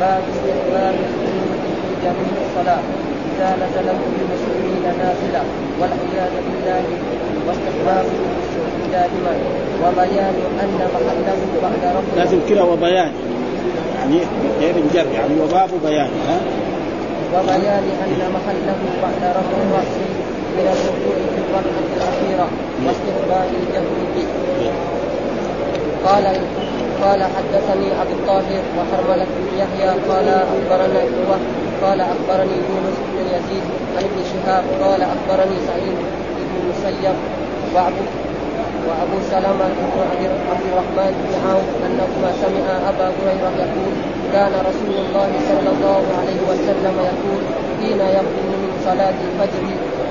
باب استحباب القنوت في جميع الصلاة. إذا نزله بالمسلمين نازلا والعياذ بالله واستحباب دائما. وبيان أن محله بعد رفع لازم كذا وبيان. يعني غير الجر يعني وباب بيان ها؟ وبيان أن محله بعد رفع الرأس من الركوع في الركعة الأخيرة واستحباب الجهر به قال قال حدثني أبو الطاهر وحرملة بن يحيى قال أخبرنا عروه قال أخبرني يونس بن يزيد عن ابن شهاب قال أخبرني سعيد بن المسيب وأبو وأبو سلمة بن عبد الرحمن بن عوف أنهما سمع أبا هريرة يقول كان رسول الله صلى الله عليه وسلم يقول حين يقوم من صلاة الفجر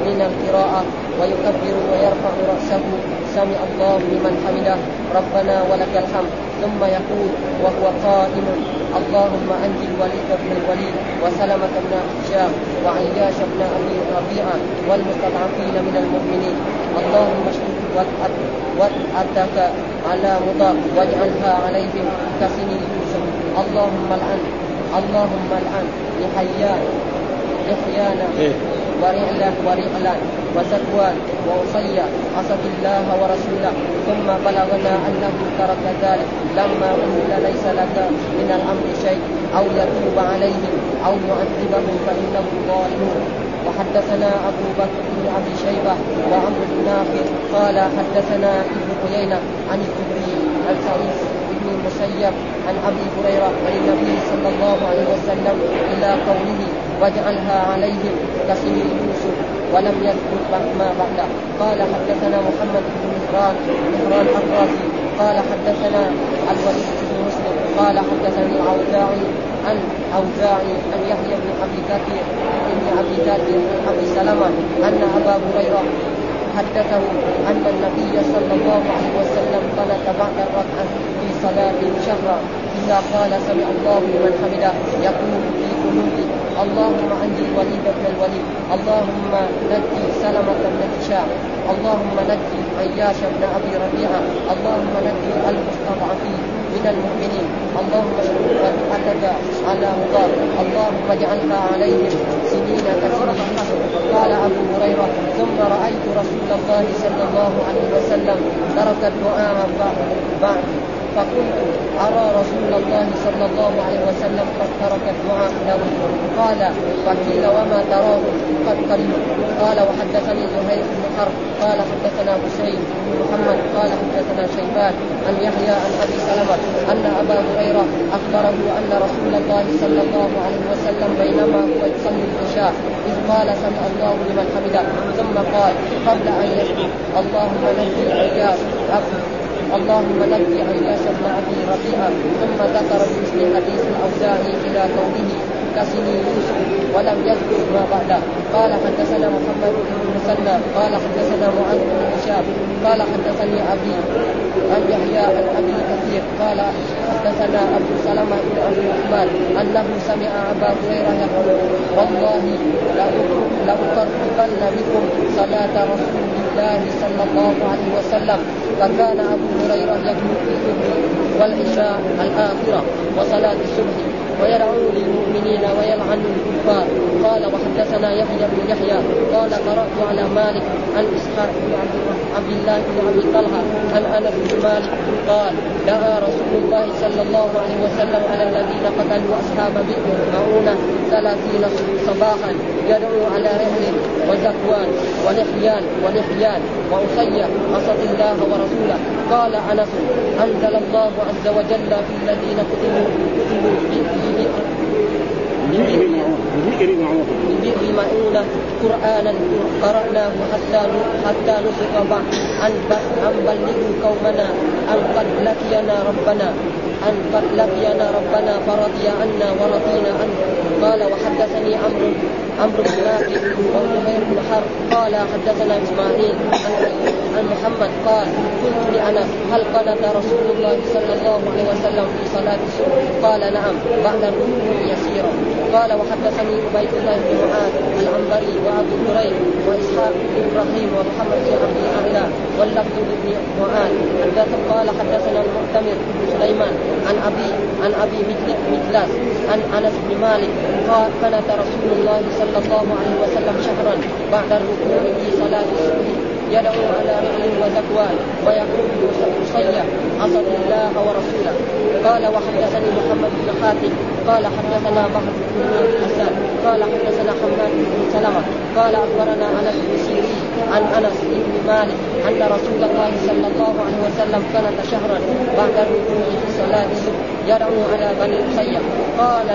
من القراءة ويكبر ويرفع رأسه سمع الله لمن حمده ربنا ولك الحمد ثم يقول وهو قائم اللهم انج الوليد بن الوليد وسلمة بن هشام وعياش بن أبي ربيعة والمستضعفين من المؤمنين. اللهم اشدد وأدك على مضاق واجعلها عليهم كسن يوسف. اللهم العن اللهم العن لحيان لحيانا ورعلة ورعلان وزكوان وأصية. عصت الله ورسوله. ثم بلغنا أنه ترك ذلك. لما قيل ليس لك من الأمر شيء. أو يتوب عليهم أو يعذبهم فإنهم ظالمون. وحدثنا أبو بكر بن أبي شيبة وعمر بن قال حدثنا ابن عيينة عن الزهري سعيد بن المسيب عن أبي هريرة عن النبي صلى الله عليه وسلم إلى قوله واجعلها عليهم كسن يوسف ولم يذكر ما بعده. قال حدثنا محمد بن مهران مهران الرازي قال حدثنا الوليد بن مسلم. قال حدثني الأوزاعي عن أوزاعي عن يحيى بن أبي كثير بن أبي كثير بن أبي سلمة أن أبا هريرة حدثه أن النبي صلى الله عليه وسلم قنت بعد الركعة في صلاة شهرا إذا قال سمع الله لمن حمده يقول في قلوبه اللهم أنجي الوليد بن الوليد اللهم نجي سلمة بن هشام اللهم نجي عياش بن أبي ربيعة اللهم نجي المستضعفين. من المؤمنين. اللهم اشكر فتحتك على مضار. اللهم اجعلها عليهم سنين كثيرة. قال أبو هريرة ثم رأيت رسول الله صلى الله عليه وسلم ترك الدعاء بعد. فقلت أرى رسول الله صلى الله عليه وسلم قد ترك الدعاء له قال وقيل وما تراه؟ قد قريب. قال وحدثني زهير بن حرب. قال حدثنا حسين بن محمد. قال حدثنا شيبان عن يحيى عن أبي سلمة أن أبا هريرة أخبره أن رسول الله صلى الله عليه وسلم بينما هو يصلي العشاء إذ قال سمع الله لمن حمده. ثم قال قبل أن يسجد اللهم نجي اياس اللهم نجي عياش ابي ربيعه ثم ذكر بمثل حديث الاوزاعي إلى قوله كسني يوسف ولم يذكر ما بعده. قال حدثنا محمد بن المثنى قال حدثنا معاذ بن هشام قال حدثني أبي عن يحيى عن أبي كثير قال حدثنا أبو سلمة بن عبد الرحمن أنه سمع أبا هريرة يقول والله لأقربن بكم صلاة رسول الله صلى الله عليه وسلم فكان أبو هريرة يقول في الظهر والعشاء الآخرة وصلاة الصبح. ويدعو للمؤمنين ويلعن الكفار. قال وحدثنا يحيى بن يحيى. قال قرأت على مالك عن إسحاق بن عبد الله بن أبي طلحة عن أنس بن مالك قال دعا رسول الله صلى الله عليه وسلم على الذين قتلوا أصحاب بئر معونه ثلاثين صباحا يدعو على رحل وزكوان ولحيان ولحيان وأصية عصت الله ورسوله. قال أنس أنزل الله عز وجل في الذين قتلوا قتلوا بئر معونه بئر معونة قرآنا قرأناه حتى حتى بعد أن أن بلغوا قومنا أن قد لقينا ربنا. أن لقينا ربنا فرضي عنا ورضينا عنه. قال وحدثني عمرو عمرو بن نافع وزهير بن حرب. قال حدثنا إسماعيل عن محمد. قال قلت لانس هل قنت رسول الله صلى الله عليه وسلم في صلاة الصبح؟ قال نعم بعد الركوع يسيرا. قال وحدثني عبيد الله بن معاذ العنبري وابو كريم وإسحاق بن إبراهيم ومحمد بن عبد الأعلى واللفظ بن معاذ. قال حدثنا المعتمر بن سليمان عن ابي عن أبي مجلس عن أنس بن مالك قال قنت رسول الله صلى الله عليه وسلم شهرا بعد الركوع في صلاة الصبح يدعو على رحل وزكوان ويقول مصيح عصت الله ورسوله قال وحدثني محمد بن خاتم قال حدثنا بحر بن حسان قال حدثنا حماد بن سلمة قال أخبرنا أنس بن سيرين عن أنس بن مالك أن رسول الله صلى الله عليه وسلم كانت شهرا بعد الركوع في صلاه يدعو على بني مسيح قال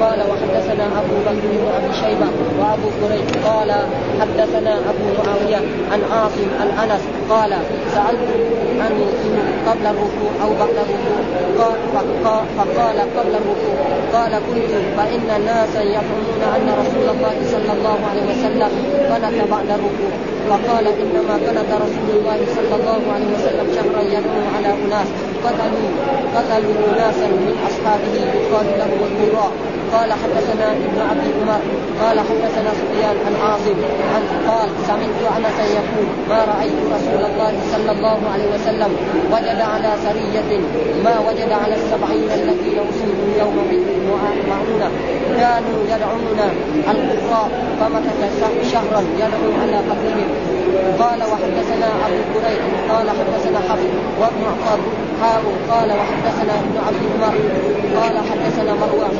قال وحدثنا أبو بكر بن ابي شيبة وأبو كريب قال حدثنا أبو معاوية عن عاصم عن أنس قال سألت عن قبل الركوع أو بعد الركوع. قال فقال قبل الركوع. قال كنت فإن ناسا يزعمون أن رسول الله صلى الله عليه وسلم قنت بعد الركوع. فقال إنما قنت رسول الله صلى الله عليه وسلم شهرا يدعو على أناس. قتلوا قتلوا اناسا من أصحابه يقال له القراء قال حدثنا ابن عبد عمر. قال حدثنا سفيان عن عاصم عن قال سمعت انسا يقول ما رأيت رسول الله صلى الله عليه وسلم وجد على سرية ما وجد على السبعين الذين اصيبوا يوم معونه كانوا يدعون القراء فمكث شهرا يدعو على قتلهم قال وحدثنا أبو كريب قال حدثنا حفص وابن حاء قال وحدثنا ابن عبد عمر قال حدثنا مروان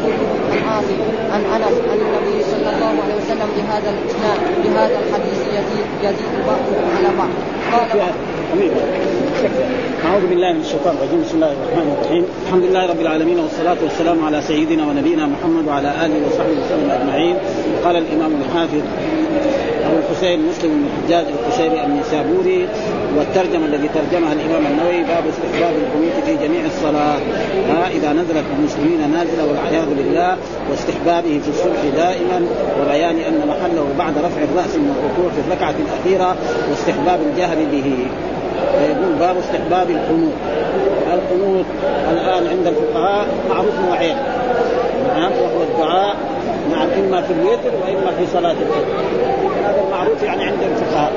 عن عاصم عن أنس عن النبي صلى الله عليه وسلم بهذا الإسناد بهذا الحديث يزيد يزيد بعضه على بعض. قال أعوذ بالله من الشيطان الرجيم. بسم الله الرحمن الرحيم. الحمد لله رب العالمين والصلاة والسلام على سيدنا ونبينا محمد وعلى آله وصحبه وسلم أجمعين. قال الإمام الحافظ الحسين مسلم بن الحجاج القشيري النسابوري والترجمة الذي ترجمها الإمام النووي باب استحباب القنوت في جميع الصلاة. ها إذا نزلت المسلمين نازلة والعياذ بالله واستحبابه في الصبح دائما وبيان أن محله بعد رفع الرأس من الركوع في الركعة الأخيرة واستحباب الجهر به. فيقول باب استحباب القنوت القنوت الآن عند الفقهاء معروف نوعين نعم وهو الدعاء نعم إما في الوتر وإما في صلاة الفجر. هذا المعروف يعني عند الفقهاء.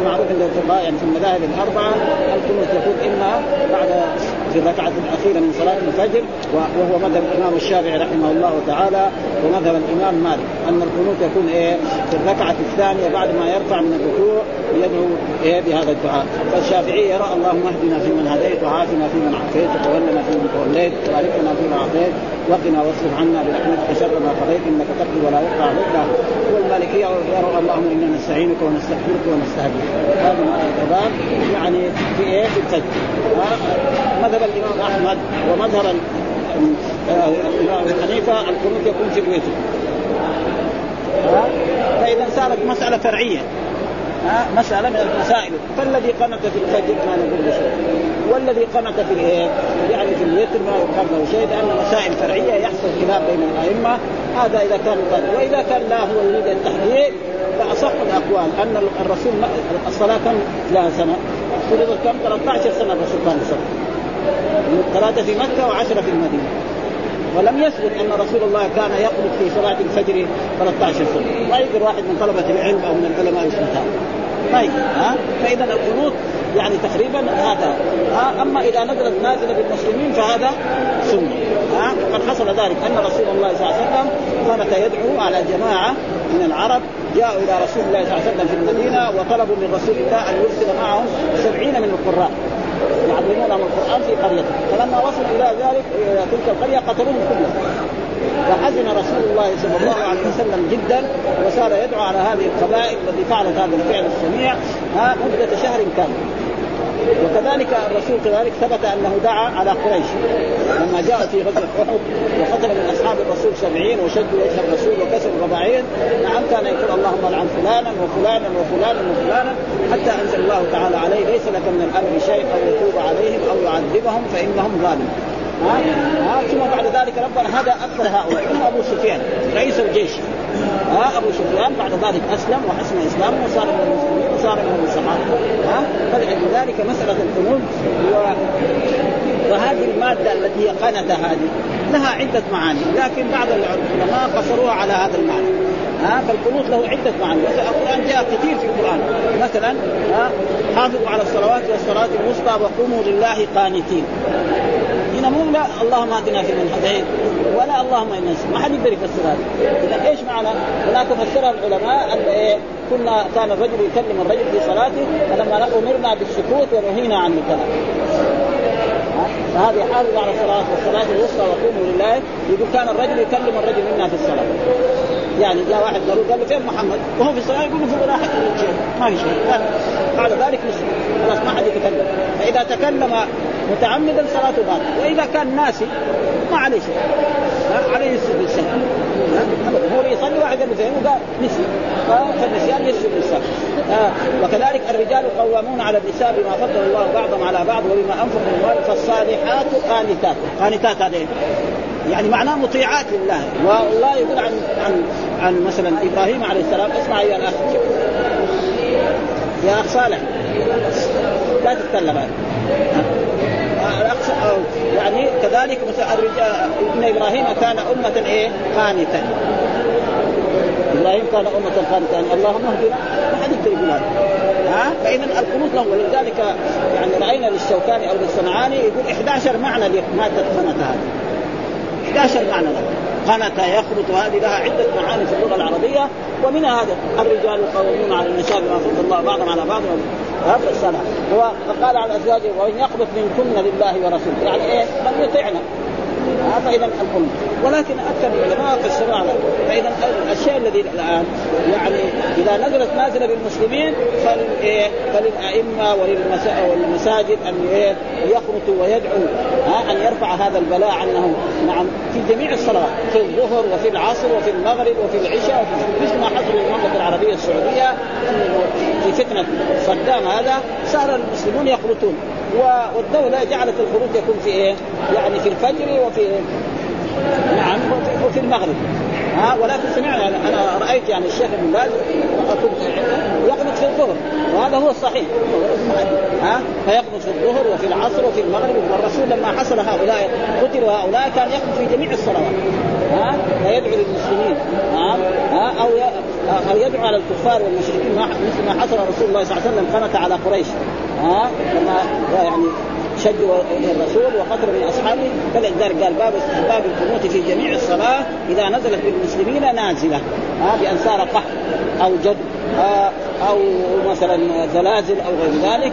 المعروف عند الفقهاء يعني في المذاهب الأربعة القنوت يكون إما بعد في الركعة الأخيرة من صلاة الفجر وهو مذهب الإمام الشافعي رحمه الله تعالى ومذهب الإمام مالك أن القنوت يكون إيه؟ في الركعة الثانية بعد ما يرفع من الركوع يدعو بهذا الدعاء. فالشافعي يرى اللهم اهدنا فيمن هديت وعافنا فيمن عافيت وتولنا فيمن توليت وبارك لنا فيما أعطيت وقنا واصرف عنا برحمتك شر ما قضيت إنك تقضي ولا يقطع عليك. والمالكيه يرى اللهم إنا نستعينك ونستغفرك ونستهديك. هذا الباب يعني في إيه في الفجر مذهب الإمام أحمد ومذهب الإمام حنيفة القنوت يكون في الوتر. فإذا صارت مسألة فرعية. مسألة من المسائل. فالذي قنت في الفجر ما نقول له شيء. والذي قنت في الايه؟ يعني في الوتر ما يقال له شيء لأن مسائل فرعية يحصل خلاف بين الأئمة. هذا إذا كان قال وإذا كان لا هو يريد التحديد فأصح الأقوال أن الرسول الصلاة كم؟ لها سنة؟ فرضت كم؟ 13 سنة الرسول كان يصلي. ثلاثة في مكة وعشرة في المدينة. ولم يثبت أن رسول الله كان يقنط في صلاة الفجر 13 سنة، ما يقدر واحد من طلبة العلم أو من العلماء يثبت يقدر ها؟ فإذا القنوط يعني تقريبا هذا ها؟ أما إذا نزلت نازلة بالمسلمين فهذا سنة ها؟ وقد حصل ذلك أن رسول الله صلى الله عليه وسلم كانت يدعو على جماعة من العرب جاءوا إلى رسول الله صلى الله عليه وسلم في المدينة وطلبوا من رسول الله أن يرسل معهم سبعين من القراء يعلمونهم القرآن في قريته فلما وصلوا إلى ذلك إلى تلك القرية قتلوهم كلهم فحزن رسول الله صلى الله عليه وسلم جدا وصار يدعو على هذه القبائل التي فعلت هذا الفعل السميع ها مدة شهر كامل. وكذلك الرسول كذلك ثبت أنه دعا على قريش. لما جاء في غزوة أحد وقتل من أصحاب الرسول سبعين وشدوا وجه الرسول وكسروا رباعين نعم كان يقول اللهم لعن فلانا وفلانا وفلانا وفلانا حتى أنزل الله تعالى عليه ليس لك من الامر شيء أو يتوب عليهم أو يعذبهم فإنهم ظالمون. ها ها ثم بعد ذلك ربنا هذا أكثر هؤلاء. ثم أبو سفيان رئيس الجيش. ها أبو سفيان بعد ذلك أسلم وحسن اسلامه وصار من المسلمين وصار من الصحابه ها فلذلك مسألة القنوت. وهذه المادة التي هي قنت هذه لها عدة معاني لكن بعض العلماء قصروها على هذا المعنى. ها فالقنوت له عدة معاني. مثلا القرآن جاء كثير في القرآن. مثلا حافظوا على الصلوات والصلاة الوسطى وقوموا لله قانتين. هنا مو لا اللهم اهدنا فيمن هديت ولا اللهم أنا ما حد يقدر يفسر هذا. إذا إيش معنى؟ هناك فسرها العلماء أن إيه كنا كان الرجل يكلم الرجل في صلاته فلما أمرنا بالسكوت ونهينا عن الكلام. فهذه حافظ على الصلاة والصلاة الوسطى وقوموا لله. يقول كان الرجل يكلم الرجل منا في الصلاة. يعني جاء واحد ضروري قال له فين محمد؟ وهو في الصلاه يقول له في شيء. ما في شيء. بعد ذلك مسلم خلاص ما حد يتكلم. فإذا تكلم متعمدا صلاته باطلة. وإذا كان ناسي ما عليه شيء. عليه للسهو. هو يصلي واحد قال له فين وقال نسي. فالنسيان يسجد للسهو. وكذلك الرجال قوامون على النساء بما فضل الله بعضهم على بعض وبما أنفقوا من فالصالحات قانتات. قانتات هذه يعني معناه مطيعات لله. والله يقول عن عن عن مثلا إبراهيم عليه السلام اسمع ايها الاخ يا اخ صالح. لا تتكلم. يعني كذلك الرجال ابن إبراهيم كان أمة إيه؟ قانتا. إبراهيم كان أمة قانتا. اللهم اهدنا. ما حد يقدر يقول هذا. ها؟ فاذا القنوت له ولذلك يعني رأينا للشوكاني أو للصنعاني يقول 11 معنى لمادة قنت هذه. 11 معنى له قنت يخرط وهذه لها عدة معاني في اللغة العربية ومنها هذا. الرجال قوامون على النساء بما فضل الله بعضهم على بعض. هذا الصلاة هو فقال على أزواجه وإن يقبض منكن لله ورسوله. يعني إيه؟ من يطيعنا فاذا القنوت ولكن أكثر العلماء فسروا على فإذا الشيء الذي الآن يعني إذا نزلت نازله بالمسلمين فللأئمة وللمساجد أن يخرطوا ويدعوا أن يرفع هذا البلاء عنه نعم. في جميع الصلوات في الظهر وفي العصر وفي المغرب وفي العشاء مثل ما حصل في المملكه العربية السعودية في فتنة. صدام هذا صار المسلمون يخرطون. والدولة جعلت الخروج يكون في إيه؟ يعني في الفجر وفي نعم وفي المغرب. ها ولكن سمعنا أنا رأيت يعني الشيخ ابن باز يقنط في الظهر وهذا هو الصحيح. ها فيقنط في الظهر وفي العصر وفي المغرب. والرسول لما حصل هؤلاء قتلوا هؤلاء كان يقنط في جميع الصلوات. ها فيدعو للمسلمين. ها, ها أو أو يدعو على الكفار والمشركين. مثل ما حصل رسول الله صلى الله عليه وسلم قنط على قريش. ها لما يعني شدوا الرسول وقتلوا من أصحابه. فلذلك قال باب استحباب القنوت في جميع الصلاة إذا نزلت بالمسلمين نازلة. ها بأن صار قحط أو جد أو مثلا زلازل أو غير ذلك.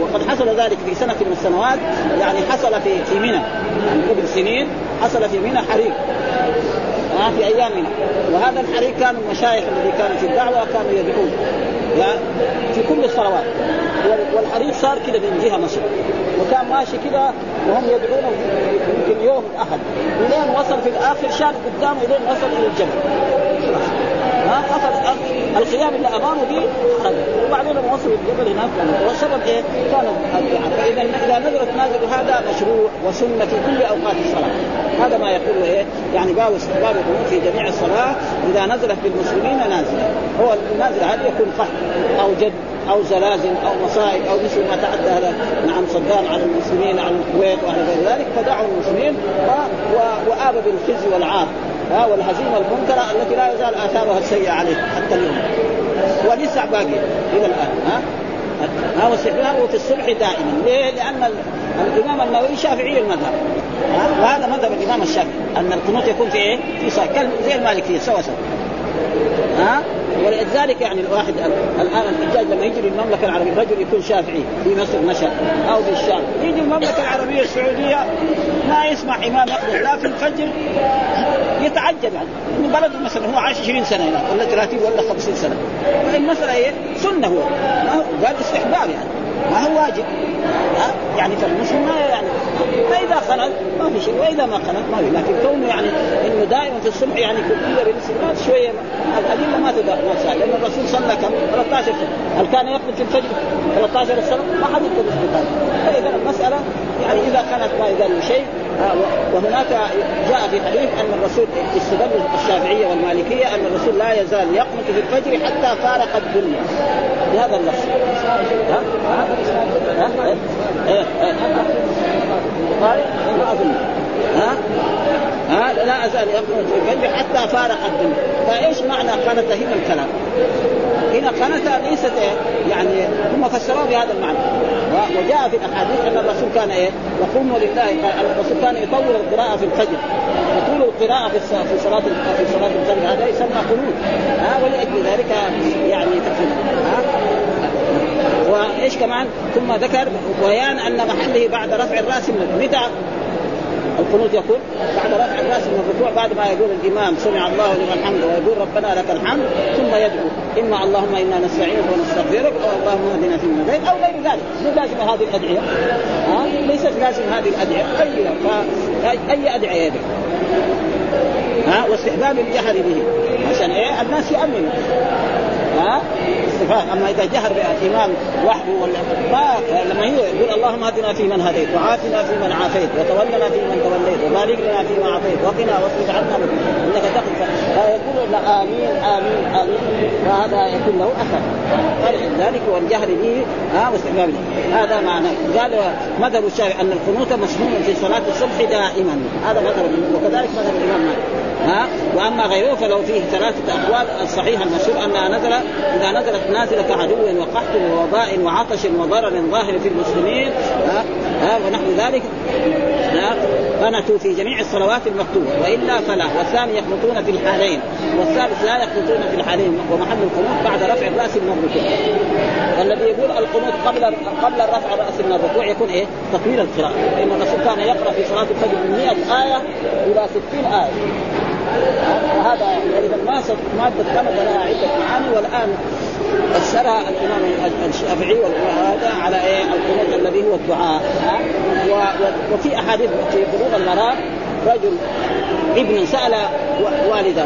وقد حصل ذلك في سنة من السنوات. يعني حصل في في منى يعني قبل سنين حصل في منى حريق في ايامنا وهذا الحريق كان المشايخ الذي كانوا في الدعوة كانوا يدعون في كل الصلوات. والحريق صار كذا من جهة مصر وكان ماشي كذا وهم يدعون يمكن يوم أحد. الين وصل في الآخر شاف قدامه الين وصل إلى الجبل. ها؟ اخذ الخيام اللي أمامه دي وبعدين لما وصلوا الجبل هناك والسبب إيه؟ كان فإذا اذا نزلت نازل هذا مشروع وسنة في كل أوقات الصلاة. هذا ما يقول إيه؟ يعني باب استحباب في جميع الصلاة. إذا نزلت بالمسلمين نازلة. هو النازل هذا يكون قحط أو جد. أو زلازل أو مصائب أو مثل ما تعدى هذا نعم صدام على المسلمين على الكويت وعلى غير ذلك فدعوا المسلمين وآب بالخزي والعار ها والهزيمة المنكرة التي لا يزال آثارها السيئة عليه حتى اليوم. ولسه باقي إلى الآن ها؟ ها واستحبابه في الصبح دائما. ليه؟ لأن الإمام النووي شافعي المذهب وهذا مذهب الإمام الشافعي أن القنوت يكون في إيه؟ في صلاة زي المالكية سوا سوا. ها؟ ولذلك يعني الواحد الآن الحجاج لما يجي للمملكة العربية رجل يكون شافعي في مصر مشهد أو في الشام. يجي المملكة العربية السعودية ما يسمع امام يقضي لا في الفجر يتعجب يعني. من بلده مثلا هو عاش 20 سنة هنا ولا 30 ولا 50 سنة. المساله إيه؟ سنة هو قال استحباب يعني. ما هو واجب. ها؟ يعني فالمسلم ما يعني فاذا خلل ما في شيء. وإذا ما خلل ما في. لكن كونه يعني إنه دائما في الصبح يعني كل الاستغراق شوية الأدلة ما ما لأن الرسول صلى كم؟ 13 سنة. هل كان يخرج في الفجر 13 سنة؟ ما حد يثبت فإذا المساله يعني إذا كانت ما يدل شيء وهناك جاء في حديث أن الرسول استدل الشافعية والمالكية أن الرسول لا يزال يقنط في الفجر حتى فارق الدنيا بهذا النص ها؟ ها؟ ها؟ إيه؟ إيه؟ ما اظن ها ها لا ازال اقنط في الفجر حتى فارق الدنيا فإيش معنى قنت هنا الكلام هنا قنت ليست يعني هم فسروها بهذا المعنى وجاء في الأحاديث أن الرسول كان إيه؟ يقوم لله الرسول كان يطول القراءة في الفجر. يطول القراءة في في صلاة في صلاة الفجر. هذا يسمى قنوت. ها ولأجل ذلك يعني تكفير ها؟ وإيش كمان؟ ثم ذكر بيان أن محله بعد رفع الرأس متى القنوت يقول بعد رفع الرأس من الركوع بعد ما يقول الإمام سمع الله لمن الحمد ويقول ربنا لك الحمد ثم يدعو إما اللهم إنا نستعينك ونستغفرك أو اللهم اهدنا فيمن هديت أو غير ذلك. مو لازم هذه الأدعية. ها؟ ليست لازم هذه الأدعية. أي اي أدعية يدعو؟ ها؟ واستحباب الجهر به. عشان إيه؟ الناس يامنوا ها؟ استفهام أما إذا جهر بالامام وحده ولا ما لما يقول اللهم اهدنا في من هديت وعافنا في من عافيت وتولنا في من توليت وبارك لنا فيما أعطيت وقنا واصرف عنا إنك تقف. فيقول آمين آمين آمين. فهذا يكون له أثر. ذلك والجهر به ها واستحباب هذا معنى قال مذهب الشافعي أن القنوت مسنون في صلاة الصبح دائما. هذا مذهب وكذلك مذهب الإمام مالك. ها؟ وأما غيره فلو فيه ثلاثة أقوال الصحيح المشهور أنها نزل إذا نزلت نازلة كعدو وقحط ووباء وعطش وضرر ظاهر في المسلمين ها, ها؟ ونحو ذلك قنتوا في جميع الصلوات المكتوبة وإلا فلا. والثاني يخلطون في الحالين والثالث لا يخلطون في الحالين ومحل القنوت بعد رفع الراس من الركوع. والذي يقول القنوت قبل قبل رفع الراس من الركوع يكون إيه؟ تطويل القراءة. لأن الرسول كان يقرأ في صلاة الفجر من 100 آية إلى 60 آية. هذا إذا ما ماده كانت لها عدة معاني والآن فسرها الإمام الشافعي وهذا على إيه؟ القنوت الذي هو الدعاء. وفي أحاديث في بلوغ المرام رجل ابن سأل والده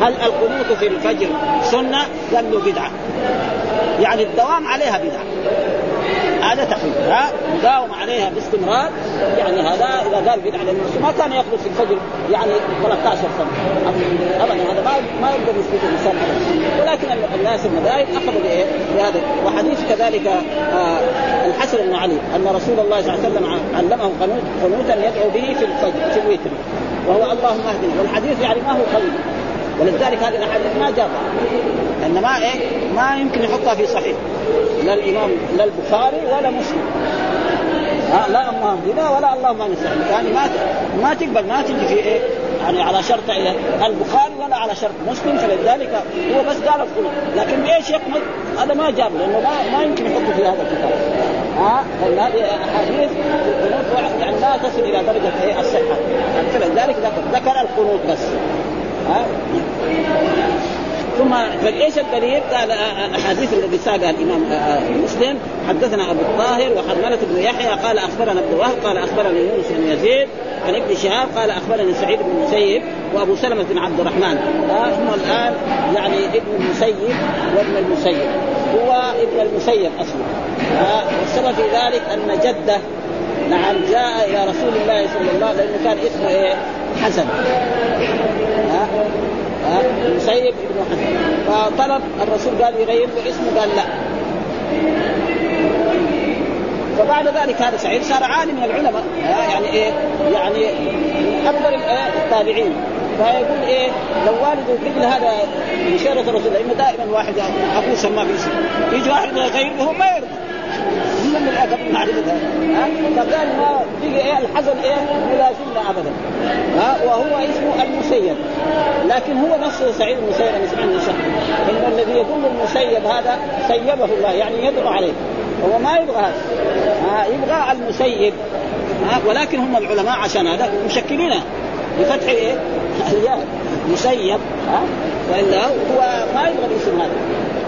هل القنوت في الفجر سنة؟ قال له بدعة. يعني الدوام عليها بدعة. هذا تحريم ها؟ مداوم عليها باستمرار. يعني هذا إذا قال بدعة لأن ما كان يقبل في الفجر. يعني 13 سنة. ابدا هذا ما ما يقدر يثبت الإنسان ولكن الناس المذاهب أخذوا بإيه؟ بهذا. وحديث كذلك آه الحسن بن علي أن رسول الله صلى الله عليه وسلم علمه قنوت قنوتا يدعو به في الفجر في الوتر. وهو اللهم اهدنا. والحديث يعني ما هو قوي. ولذلك هذه الأحاديث ما جابها. لأن ما إيه؟ ما يمكن يحطها في صحيح. لا الإمام لا البخاري ولا مسلم. ها لا اللهم اهدنا ولا اللهم نستعين يعني ما ما تقبل ما تجي في إيه؟ يعني على شرط إيه البخاري ولا على شرط مسلم فلذلك هو بس قال القنوت لكن بإيش يقنط هذا ما جاب لأنه ما, ما يمكن يحطه في هذا الكتاب. ها؟ هذه أحاديث يعني لا تصل إلى درجة إيه؟ الصحة. فلذلك ذكر ذكر القنوت بس. ها؟ ثم فايش الدليل؟ قال احاديث الذي ساقها الإمام مسلم حدثنا أبو الطاهر وحرمله بن يحيى قال أخبرنا ابن وهب قال أخبرني يونس بن يزيد عن ابن شهاب قال أخبرني سعيد بن المسيب وأبو سلمة بن عبد الرحمن. هم الآن يعني ابن المسيب وابن المسيب. هو ابن المسيب أصلا. والسبب في ذلك أن جده نعم جاء إلى رسول الله صلى الله عليه وسلم لأنه كان اسمه إيه؟ حسن. ها؟ المسيب بن حسن فطلب الرسول قال يغير له اسمه قال لا. فبعد ذلك هذا سعيد صار عالم من العلماء. يعني إيه؟ يعني من افضل التابعين. فيقول إيه؟ لو والده قبل هذا بشيرة الرسول لأنه دائما واحد ابوه سماه باسم يجي واحد يغير له ما يرضى. من الادب معرفه فقال ما بقي إيه؟ الحزن إيه؟ ملازمنا ابدا. ها؟ وهو اسمه المسيب. لكن هو نفسه سعيد المسيب اسمه المسيب إن الذي يقول المسيب هذا سيبه الله يعني يدعو عليه. هو ما يبغى هذا يبغى المسيب. ولكن هم العلماء عشان هذا مشكلينه. بفتح إيه؟ مسيب. ها؟ وإلا هو ما يبغى الاسم هذا.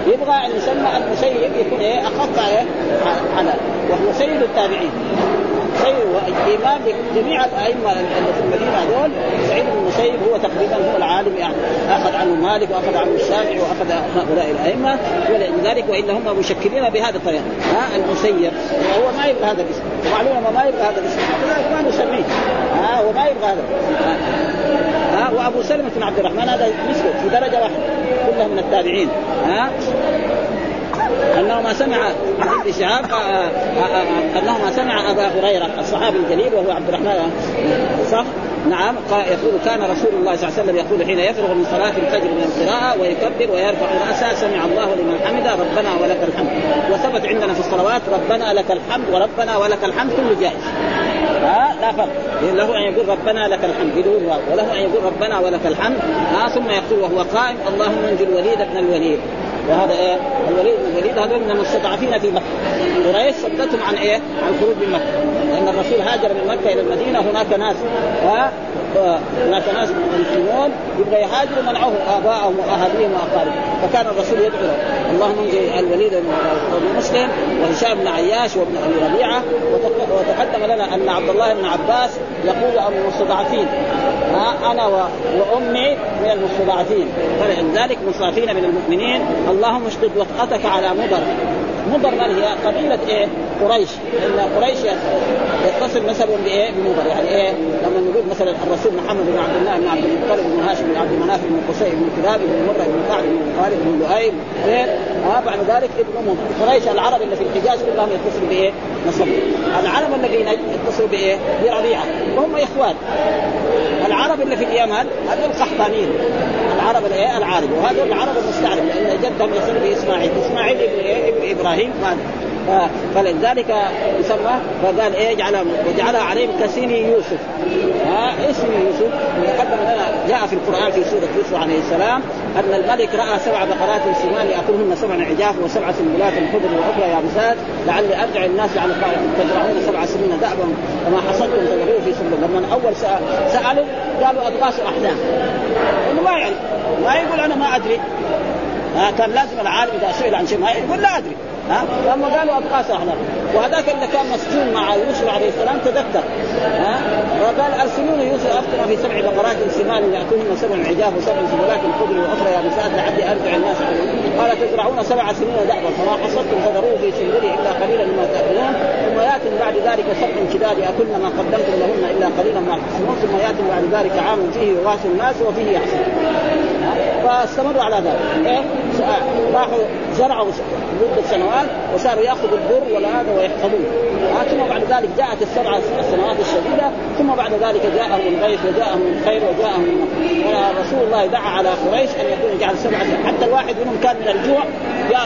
يبغى أن يسمى المسيب يكون إيه أخف إيه على. وهو سيد التابعين سيد وإمام جميع الأئمة اللي في المدينة هذول سعيد بن المسيب هو تقريبا هو العالم يعني أخذ عنه مالك وأخذ عنه الشافعي وأخذ هؤلاء الأئمة. ولذلك والا هم مشكلين بهذا الطريقة. ها المسيب وهو ما يبغى هذا الاسم. ومعلومه ما يبغى هذا الاسم. ما نسميه. ها هو ما يبغى هذا. وأبو سلمة بن عبد الرحمن هذا مثله في درجة واحدة. كلهم من التابعين. ها؟ انه ما سمع عن ابن شهاب انه ما سمع أبا هريرة الصحابي الجليل وهو عبد الرحمن. صح؟ نعم. يقول كان رسول الله صلى الله عليه وسلم يقول حين يفرغ من صلاة الفجر من القراءة ويكبر ويرفع رأسه سمع الله لمن حمده ربنا ولك الحمد. وثبت عندنا في الصلوات ربنا لك الحمد وربنا ولك الحمد كله جائز. ها لا فرق. له أن يقول ربنا لك الحمد. بدون واو وله أن يقول ربنا ولك الحمد. ها ثم يقول وهو قائم اللهم انجي الوليد بن الوليد. وهذا إيه؟ الوليد بن الوليد هذول من المستضعفين في مكة. قريش صدتهم عن إيه؟ عن الخروج من مكة. لأن الرسول هاجر من مكة إلى المدينة هناك ناس. ها؟ هناك ناس مسلمون يبغى يهاجروا منعوهم ابائهم وأهاليهم وأقاربهم. فكان الرسول يدعو له. اللهم انجي الوليد بن مسلم وهشام بن عياش وابن أبي ربيعة وتقدم لنا أن عبد الله بن عباس يقول عن المستضعفين. أنا وأمي من المستضعفين. فلذلك مستضعفين من المؤمنين. اللهم اشدد وطأتك على مضر مضر من هي قبيلة إيه؟ قريش ان قريش يتصل نسبهم بإيه؟ بمضر يعني إيه؟ لما نقول مثلا الرسول محمد بن عبد الله بن عبد المطلب بن هاشم بن عبد المناف بن قصي بن كلاب بن مرة بن كعب بن خالد بن لؤي آه بعد ذلك ابن قريش العرب اللي في الحجاز كلهم يتصلوا بإيه؟ نسبهم العرب الذين يتصلوا بإيه؟ بربيعة وهم إخوان العرب اللي في اليمن هذول قحطانيين العرب الايه العارب وهذول العرب المستعرب لأن جدهم يصير باسماعيل إسماعيل ابن إيه؟ ابن إبراهيم فلذلك يسمى فقال إيه؟ جعل وجعلها عليهم كسيني يوسف. ها؟ اسم يوسف. تقدم لنا جاء في القرآن في سورة يوسف عليه السلام أن الملك رأى سبع بقرات سمان يأكلهن سبع عجاف وسبع سنبلات خضر وأخرى يابسات لعلي أرجع الناس على تزرعون سبع سنين دأبا وما حصدتم تزرعوه في سنبل لما أول سألوا قالوا اضغاث احلام ما يعرف. ما يقول أنا ما أدري. ها كان لازم العالم إذا سئل عن شيء ما يقول لا أدري. ها؟ لما قالوا أبقاس احلام وهذاك اللي كان مسجون مع يوسف عليه السلام تذكر ها؟ وقال أرسلوني يوسف افتنا في سبع بقرات سمان ياكلهن سبع عجاف وسبع سبلات خضر وأخرى يابسات لعلي أرجع الناس قال تزرعون سبع سنين دأبا. فما حصدتم فذروه في سنبله إلا قليلا مما تأكلون ثم يأتي بعد ذلك سبع شداد يأكلن ما قدمتم لهن إلا قليلا ما تحسنون ثم يأتي بعد ذلك عام فيه يغاث الناس وفيه يحصن فاستمروا على ذلك. إيه؟ راحوا زرعوا مدة سنوات وصاروا يأخذوا البر ولا هذا ويحفظوه ثم بعد ذلك جاءت السبع السنوات الشديدة ثم بعد ذلك جاءهم الغيث وجاءهم الخير وجاءهم رسول الله دعا على قريش أن يكون جعل سبعة. حتى الواحد منهم كان من الجوع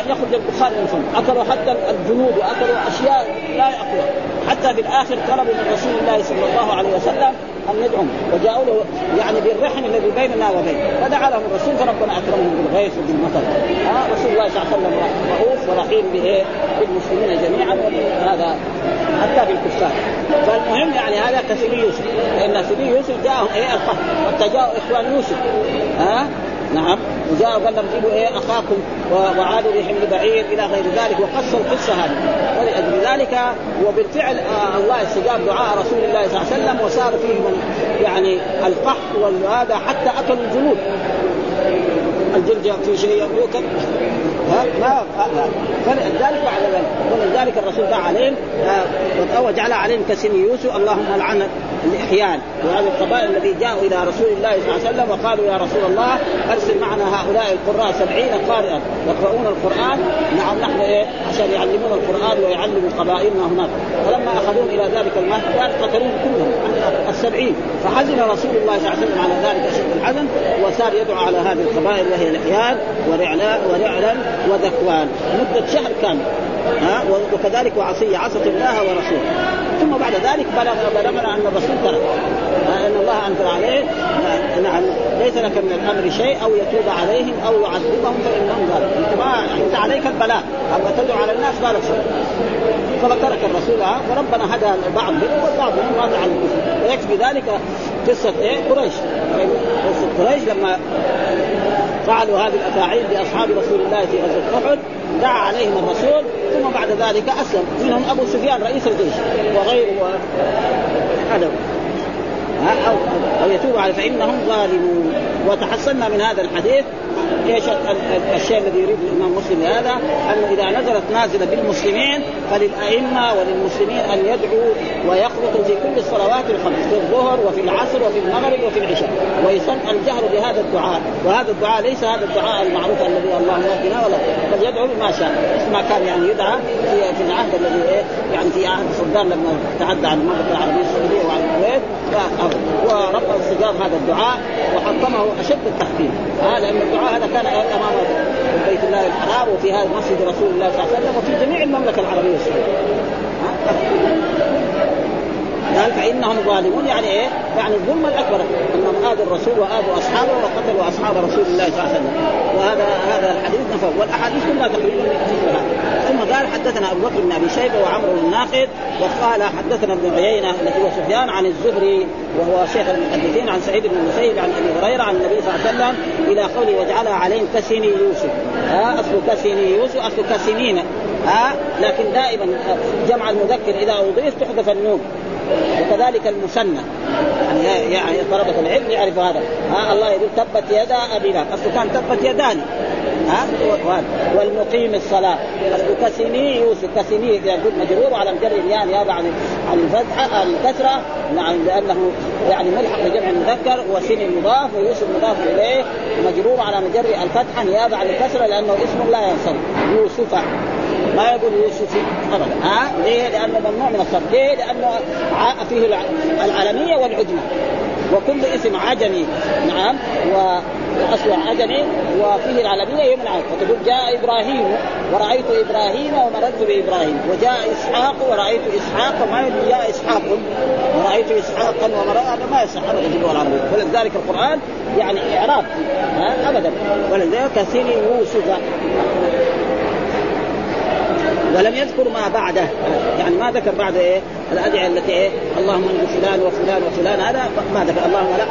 يخرج البخار من فمه أكلوا حتى الجنود وأكلوا أشياء لا ياكلها حتى في الآخر طلبوا من رسول الله صلى الله عليه وسلم أن ندعم. وجاءوا له يعني بالرحم الذي بيننا وبينه. فدعا لهم الرسول فربنا أكرمهم بالغيث وبالمطر. ها رسول الله صلى الله عليه وسلم رؤوف ورحيم؟ بالمسلمين جميعا وهذا حتى بالكفار. فالمهم يعني هذا كسبي يوسف. لأن سبي يوسف جاءهم إيه القهر حتى جاءوا إخوان يوسف. ها نعم. وجاء قال لهم جيبوا إيه أخاكم وعادوا بحمل بعير إلى غير ذلك وقص القصة هذه. ولأجل ذلك وبالفعل آه الله استجاب دعاء رسول الله صلى الله عليه وسلم وصار فيهم يعني القحط وهذا حتى اكلوا الجنود. الجلد في شيء يؤكل؟ ما فلذلك بعد ذلك ولذلك الرسول دعا عليهم وجعل عليهم كسن يوسف اللهم لعن الإحيان. وهذه القبائل الذي جاءوا إلى رسول الله صلى الله عليه وسلم وقالوا يا رسول الله أرسل معنا هؤلاء القراء سبعين قارئا يقرؤون القرآن. نعم نحن إيه؟ عشان يعلمون القرآن ويعلموا قبائلنا هناك. فلما أخذوهم إلى ذلك المكان قتلوهم كلهم السبعين. فحزن رسول الله صلى الله عليه وسلم على ذلك اشد الحزن وصار يدعو على هذه القبائل وهي الإحيان ورعلا ورعلا وذكوان مده شهر كامل. ها؟ وكذلك وعصية عصت الله ورسوله. ثم بعد ذلك بلغ بلغنا أن الرسول ترك. أن الله أنزل عليه. نعم. ليس لك من الأمر شيء أو يتوب عليهم أو يعذبهم فإنهم ظالمون. أنت عليك البلاء. اما تدعو على الناس ما لك شيء. فترك الرسول وربنا هدى البعض منهم والبعض منهم مات على الكفر ويكفي ذلك قصة إيه؟ قريش. قصة قريش لما فعلوا هذه الأفاعيل باصحاب رسول الله في غزوة أحد دعا عليهم الرسول ثم بعد ذلك أسلم. منهم أبو سفيان رئيس الجيش وغيره هذا أو, أو يتوب عليه فإنهم ظالمون. وتحصلنا من هذا الحديث إيش الشيء الذي يريد الإمام مسلم هذا؟ انه إذا نزلت نازلة بالمسلمين فللأئمة وللمسلمين أن يدعوا ويقنطوا في كل الصلوات الخمس في الظهر وفي العصر وفي المغرب وفي العشاء. ويسن الجهر بهذا الدعاء. وهذا الدعاء ليس هذا الدعاء المعروف الذي اللهم اهدنا ولا بل يدعو بما شاء. ما كان يعني يدعى في, في العهد الذي إيه؟ يعني في عهد صدام لما تعدى عن المملكه العربية السعودية وعن الكويت ورفع استجاب هذا الدعاء وحطمه أشد التحكيم. هذا لأن الدعاء هذا كان امام بيت الله الحرام وفي هذا مسجد رسول الله صلى الله عليه وسلم وفي جميع المملكة العربية السعودية. قال فإنهم ظالمون يعني إيه؟ يعني الظلم الأكبر أنهم آذوا الرسول وآذوا أصحابه وقتلوا أصحاب رسول الله صلى الله عليه وسلم. وهذا هذا الحديث نفر والأحاديث كلها تقريبا ثم قال حدثنا أبو بكر بن أبي شيبة وعمرو بن الناقد وقال حدثنا ابن عيينة الذي هو سفيان عن الزهري وهو شيخ المحدثين عن سعيد بن المسيب عن أبي هريرة عن النبي صلى الله عليه وسلم إلى قوله وجعلها عليهم كسني يوسف. ها أصل كسني يوسف أصل كسنين ها لكن دائما جمع المذكر إذا أضيف تحذف النون. وكذلك المثنى يعني يعني طلبة العلم يعرف هذا. ها الله يقول تبت يدا أبي لهب. اصله كان تبت يدان. ها؟ والمقيم الصلاة. اصله كسني يوسف كسني يقول مجرور على مجر الياء نيابه عن عن الفتحة الكسرة. نعم لأنه يعني ملحق بجمع المذكر وسن مضاف ويوسف مضاف إليه. مجرور على مجر الفتحة نيابه عن الكسرة لأنه اسم لا ينصرف. يوسف. ما يقول يوسف ابدا. ها؟ ليه؟ لأنه ممنوع من الصرف، ليه؟ لأنه فيه العالمية والعجمه وكل اسم عجمي نعم واصله عجمي وفيه العالمية يمنع. فتقول جاء إبراهيم ورأيت إبراهيم ومررت بإبراهيم. وجاء إسحاق ورأيت إسحاق ما يقول جاء إسحاق. ورأيت اسحاقا هذا ما يصح ابدا. اللغة العربيه ولذلك القرآن يعني إعراب. ابدا. ولذلك كثير يوسف ولم يذكر ما بعده. يعني ما ذكر بعد إيه؟ الأدعية التي إيه؟ اللهم انجو فلان وفلان وفلان. هذا ما ذكر. اللهم لا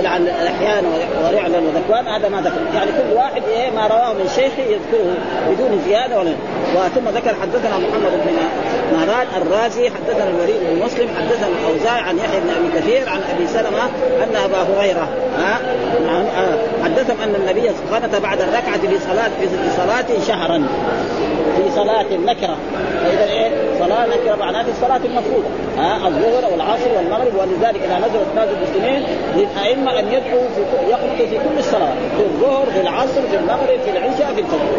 يلعن الأحيان ورعلا وذكوان هذا ما ذكر. يعني كل واحد إيه؟ ما رواه من شيخه يذكره بدون زيادة ولا وثم ذكر حدثنا محمد بن مهران الرازي حدثنا الوليد بن مسلم حدثنا الأوزاعي عن يحيى بن أبي كثير عن أبي سلمة أن أبا هريرة ها؟ نعم حدثهم أن النبي قنت بعد الركعة في صلاه في صلاه شهرا. في صلاة نكره فإذا إيه؟ صلاة نكرة معناها في الصلاة المفروضة. ها؟ الظهر والعصر والمغرب ولذلك إذا نزلت ناس المسلمين للأئمة أن يدعوا في يقنطوا في كل الصلاة. في الظهر في العصر في المغرب في العشاء في الفجر.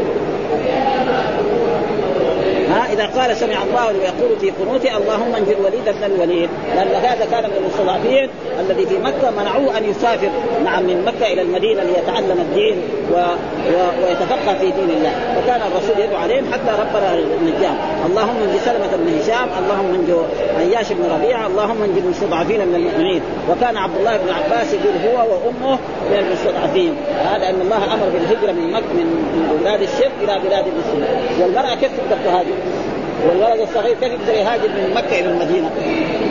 ها اذا قال سمع الله ويقول في قنوته اللهم انجي الوليد بن الوليد. لأن هذا كان من المستضعفين الذي في مكة منعوه أن يسافر نعم من مكة إلى المدينة ليتعلم الدين و... و... ويتفقه في دين الله. وكان الرسول يدعو عليهم حتى ربنا النجام اللهم انجي سلمة بن هشام اللهم انجي عياش بن ربيعة اللهم انجي المستضعفين من المؤمنين. وكان عبد الله بن عباس يقول هو وأمه من المستضعفين. هذا أن الله أمر بالهجرة من مكة من بلاد الشرك إلى بلاد المسلمين. والمرأة كيف تقدر تهاجر؟ والولد الصغير كيف يقدر يهاجر من مكة إلى المدينة؟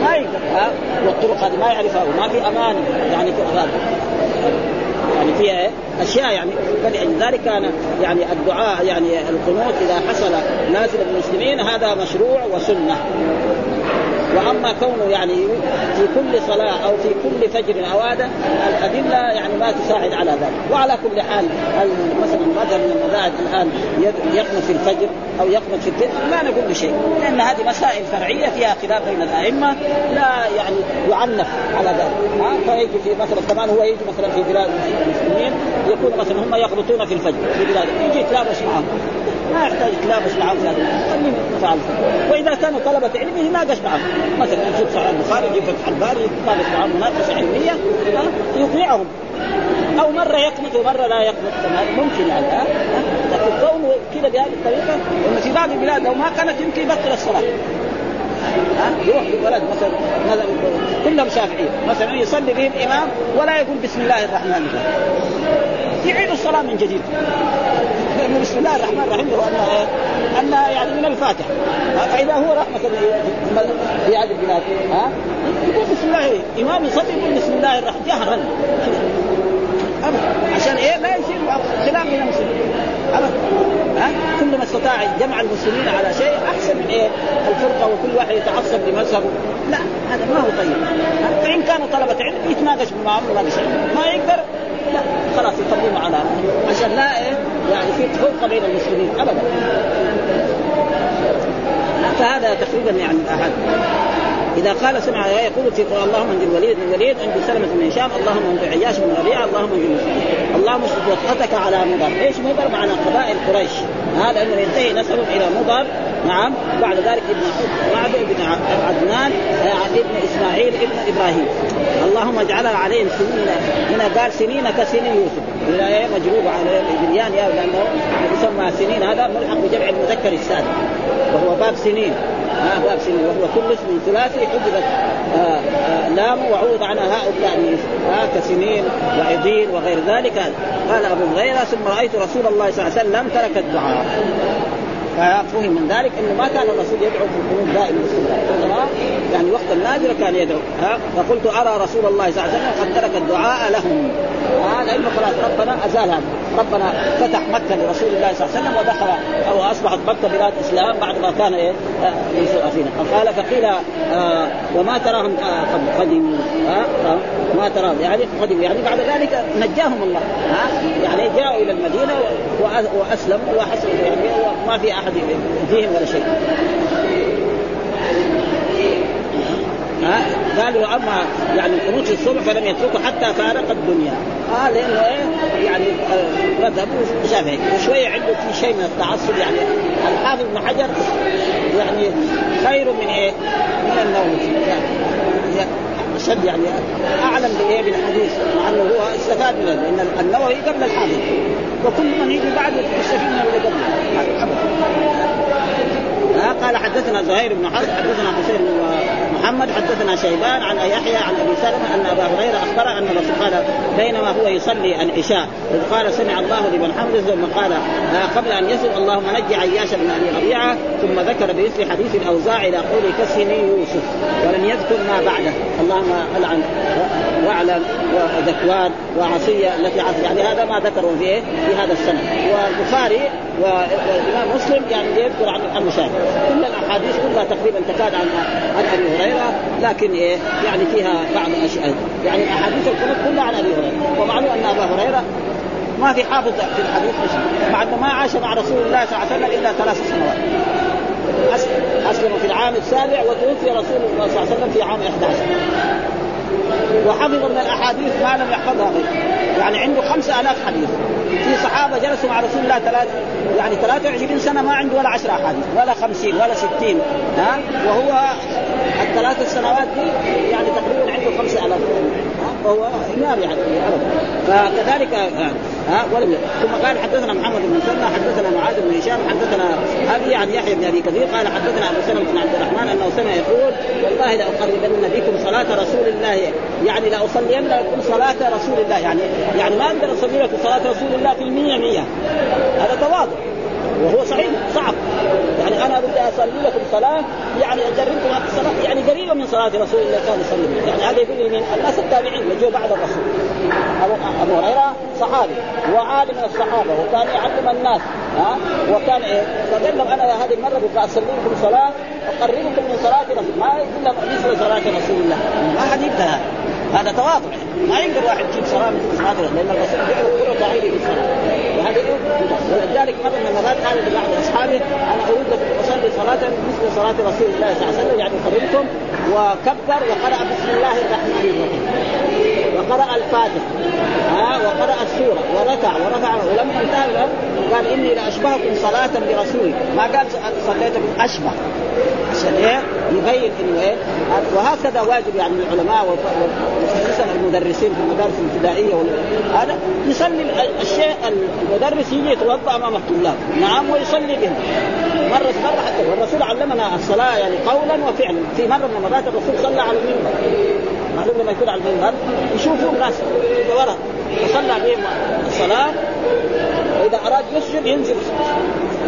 ما يقدر. ها؟ والطرق هذه ما يعرفها وما في أمان يعني في هذا. يعني فيها أشياء يعني. فلذلك كان يعني الدعاء يعني القنوت إذا حصل نازل المسلمين هذا مشروع وسنة. وأما كونه يعني في كل صلاة أو في كل فجر أو هذا الأدلة يعني ما تساعد على ذلك. وعلى كل حال مثلا مذهب من المذاهب الآن يقنط في الفجر أو يقنط في الفجر ما نقول بشيء لأن هذه مسائل فرعية فيها خلاف بين الأئمة لا يعني يعنف على ذلك. فيجي في مثلا كمان هو يجي مثلا في بلاد المسلمين يكون مثلا هم يقنطون في الفجر في بلاد يجي يتلابس معهم ما يحتاج يتلابس معهم في هذا خليهم وإذا كانوا طلبة علم يتناقش معهم. مثلا يجيب صحيح البخاري يجيب فتح الباري يتناقش معهم مناقشه علمية يطيعهم أو مرة يقنط ومرة لا يقنط. ممكن يعني لكن كونه كذا بهذه الطريقة انه في بعض البلاد لو ما كانت يمكن يبطل الصلاة. ها يروح بلد مثلا مثلا كلهم شافعية. مثلا يصلي بهم إمام ولا يقول بسم الله الرحمن الرحيم. يعيد الصلاة من جديد. لأنه بسم الله الرحمن الرحيم هو انها انها يعني من الفاتحه فإذا هو راح مثلا في هذه البلاد ها؟ يقول بسم الله إمام يصلي يقول بسم الله الرحمن جهرا. عشان إيه؟ لا يصير خلاف بين المسلمين. ابدا. ها؟ كلما استطاع جمع المسلمين على شيء أحسن من إيه؟ الفرقة وكل واحد يتعصب لمذهبه. لا هذا ما هو طيب. فإن كانوا طلبة علم يتناقش معهم ما يقدر لا خلاص يقدموا على عشان لا إيه في فرقه بين المسلمين ابدا. فهذا تقريبا يعني الاحد إذا قال سمع يقول في اللهم أنج الوليد بن الوليد أنج سلمة بن هشام اللهم أنج عياش بن ربيعه اللهم انجل اللهم اشدد وطأتك على مضر. إيش مضر؟ معنى قبائل قريش. هذا إنه ينتهي نسبه إلى مضر. نعم. بعد ذلك ابن بعد ابن عدنان ابن إسماعيل ابن إبراهيم. اللهم اجعلها عليهم سنين هنا قال سنين كسنين يوسف. إيه مجروب على البنيان لأنه يسمى سنين. هذا ملحق بجمع المذكر السالم وهو باب سنين. ها باب سنين. وهو كل اسم ثلاثي حجبت آه آه لام وعوض هاء التأنيث ها كسنين وعضين وغير ذلك. قال أبو هريرة ثم رأيت رسول الله صلى الله عليه وسلم ترك الدعاء. ففهم من ذلك إنه ما كان الرسول يدعو في القنوت دائما باستمرار يعني وقت النادر كان يدعو. ها؟ فقلت أرى رسول الله صلى الله عليه وسلم قد ترك الدعاء لهم. هذا انه خلاص ربنا أزال هذا. ربنا فتح مكة لرسول الله صلى الله عليه وسلم ودخل أو أصبحت مكة بلاد إسلام بعد ما كان إيه؟ يسوء فينا قال فقيل آه وما تراهم آه قدموا آه ما ترى يعني قدموا يعني بعد ذلك نجاهم الله. ها؟ يعني جاءوا إلى المدينة وأسلموا وحسنوا. يعني وما في أحد يؤذيهم ولا شيء. ها؟ قالوا أما يعني في الصبح فلم يتركوا حتى فارق الدنيا. آه لأنه إيه؟ يعني مذهب شافعي وشويه عنده في شيء من التعصب يعني. الحافظ بن حجر يعني خير من إيه؟ من النوم. يعني أشد يعني أعلم بإيه بالحديث مع انه هو استفاد منه لأن النووي قبل الحافظ وكل من يجي بعده يستفيد من اللي قبله. قال حدثنا زهير بن حرب حدثنا حسين بن محمد حدثنا شيبان عن يحيى عن أبي سلمة أن أبا هريرة أخبر أن الرسول قال بينما هو يصلي العشاء إذ قال سمع الله لمن حمده ثم قال قبل أن يسلم اللهم نجي عياش بن ابي ربيعة ثم ذكر بمثل حديث الأوزاع إلى قول كسني يوسف ولم يذكر ما بعده اللهم ألعن واعلن وذكوان وعصية التي عصي يعني هذا ما ذكروا في في هذا السنة والبخاري والإمام مسلم يعني يذكر عن المشاهد. كل الأحاديث كلها تقريبا تكاد عن عن أبي هريرة لكن إيه يعني فيها بعض الأشياء. يعني الأحاديث القنوت كلها عن أبي هريرة. ومعلوم أن أبا هريرة ما في حافظ في الحديث مع إنه ما عاش مع رسول الله صلى الله عليه وسلم إلا ثلاث سنوات. أسلم في العام السابع وتوفي رسول الله صلى الله عليه وسلم في عام 11 وحفظ من الأحاديث ما لم يحفظها. غيره يعني عنده خمسة آلاف حديث. في صحابة جلسوا مع رسول الله ثلاث يعني 23 سنة ما عنده ولا 10 أحاديث ولا 50 ولا 60 ها؟ وهو الثلاث سنوات دي يعني تقريبا عنده 5000 وهو إمام يعني فكذلك ها؟ ولم ثم قال حدثنا محمد بن مسلم حدثنا معاذ بن هشام حدثنا أبي عن يحيى بن أبي كثير قال حدثنا أبو سلمة بن عبد الرحمن أنه سمع يقول والله لأقربن بكم صلاة رسول الله يعني لاصلين لكم صلاة رسول الله يعني يعني ما أقدر أصلي لكم صلاة رسول الله في المية مية. هذا تواضع وهو صحيح صعب. يعني أنا بدي أصلي لكم صلاة يعني أجربكم الصلاة يعني قريبة من صلاة رسول الله كان يصلي يعني هذا يقول لي الناس التابعين جو بعد الرسول. ابو هريرة صحابي وعالم من الصحابة وكان يعلم الناس ها؟ وكان إيه؟ فقال لهم أنا هذه المرة بدي أصلي لكم صلاة اقربكم من صلاة رسول ما يقول مثل صلاة رسول الله. ما حد يقدر هذا. هذا تواضع. ما يقدر واحد يجيب صلاة مثل صلاه لأن الرسول جعل كل ضعيف بالصلاه وهذا ولذلك مرة من المرات قال لبعض اصحابه أنا أريد لكم أصلي صلاة مثل صلاة رسول الله صلى الله عليه وسلم يعني قربكم وكبر وقرأ بسم الله الرحمن الرحيم. وقرأ الفاتحه ها وقرأ السورة وركع ورفع ولما انتهى قال إني لاشبهكم صلاة برسولي ما قال صليتكم أشبه. عشان إيه؟ يبين إنه إيه؟ وهكذا واجب يعني العلماء وخصوصا المدرسين في المدارس الابتدائية هذا يصلي الشيء المدرس يجي يتوضأ أمام الطلاب. نعم ويصلي بهم. مرة مرة حتى. والرسول علمنا الصلاة يعني قولا وفعلا. في مرة من المرات الرسول صلى على المنبر. معلوم لما يكون على المنبر يشوفوا الناس ورا فصلى بهم الصلاة وإذا أراد يسجد ينزل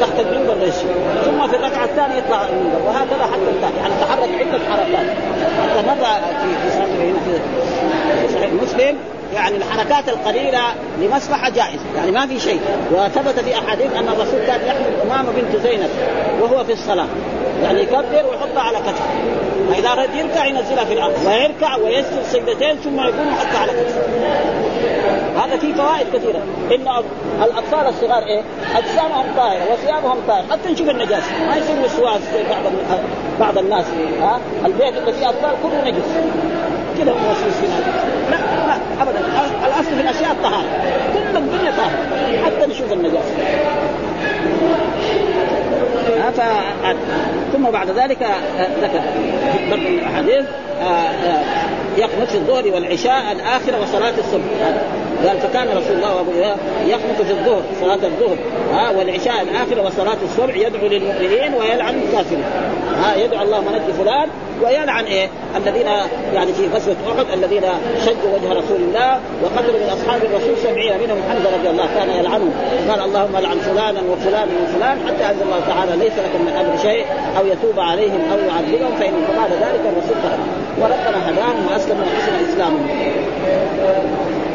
تحت المنبر يسجد ثم في الركعة الثانية يطلع المنبر وهكذا حتى الثاني يعني تحرك عدة حركات. حتى مرة في في صحيح مسلم يعني الحركات القليلة لمصلحة جائزة يعني ما في شيء. وثبت في أحاديث أن الرسول كان يحمل أمامة بنت زينب وهو في الصلاة. يعني يكبر ويحطها على كتفه. فإذا أراد يركع ينزلها في الأرض ويركع ويسجد سجدتين ثم يقوم يحطها على كتفه. هذا فيه فوائد كثيرة. إن الاطفال الصغار إيه؟ أجسامهم طاهرة وثيابهم طاهرة. حتى نشوف النجاسة. ما يصير وسواس زي بعض بعض الناس. ها؟ البيت اللي فيه اطفال كله نجس. كذا وسوس في لا لا ابدا. الأصل في الأشياء الطهاره كل الدنيا طاهرة. حتى نشوف النجاسة. ف... ثم بعد ذلك آه، ذكر برضه الأحاديث آه، آه، يقنط في الظهر والعشاء الآخرة وصلاة الصبح. قال فكان رسول الله أبو يقنط في الظهر صلاة الظهر. ها والعشاء الاخره وصلاة الصبح يدعو للمؤمنين ويلعن الكافرين. ها يدعو الله منجي فلان ويلعن إيه؟ الذين يعني في غزوة أحد الذين شجوا وجه رسول الله وقتلوا من أصحاب الرسول سبعين منهم حمزة رضي الله كان يلعنهم قال اللهم لعن فلانا وفلانا وفلان حتى أنزل الله تعالى ليس لكم من أمر شيء أو يتوب عليهم أو يعذبهم فإن فعل ذلك الرسول فعل وربنا هداهم وأسلموا وحسن اسلامهم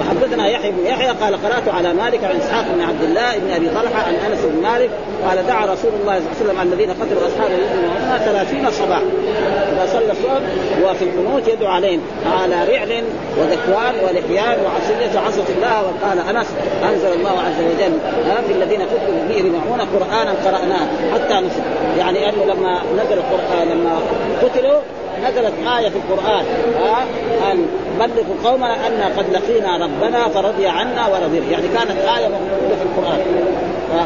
وحدثنا يحيى بن يحيى قال قرأت على مالك عن إسحاق بن عبد الله بن أبي طلحة عن أنس بن مالك قال دعا رسول الله صلى الله عليه وسلم الذين قتلوا أصحاب وهم ثلاثين صباح إذا صلى الصبح وفي القنوت يدعو عليهم. على رعل وذكوان ولحيان وعصية عصت الله وقال أنس أنزل الله عز وجل. في الذين قتلوا به يجمعون قرآنا قرأناه. حتى نسل يعني أنه لما نزل القرآن لما قتلوا نزلت آية في القرآن. أن بلغوا قومنا أن قد لقينا ربنا فرضي عنا ورضي يعني كانت آية موجودة في القرآن.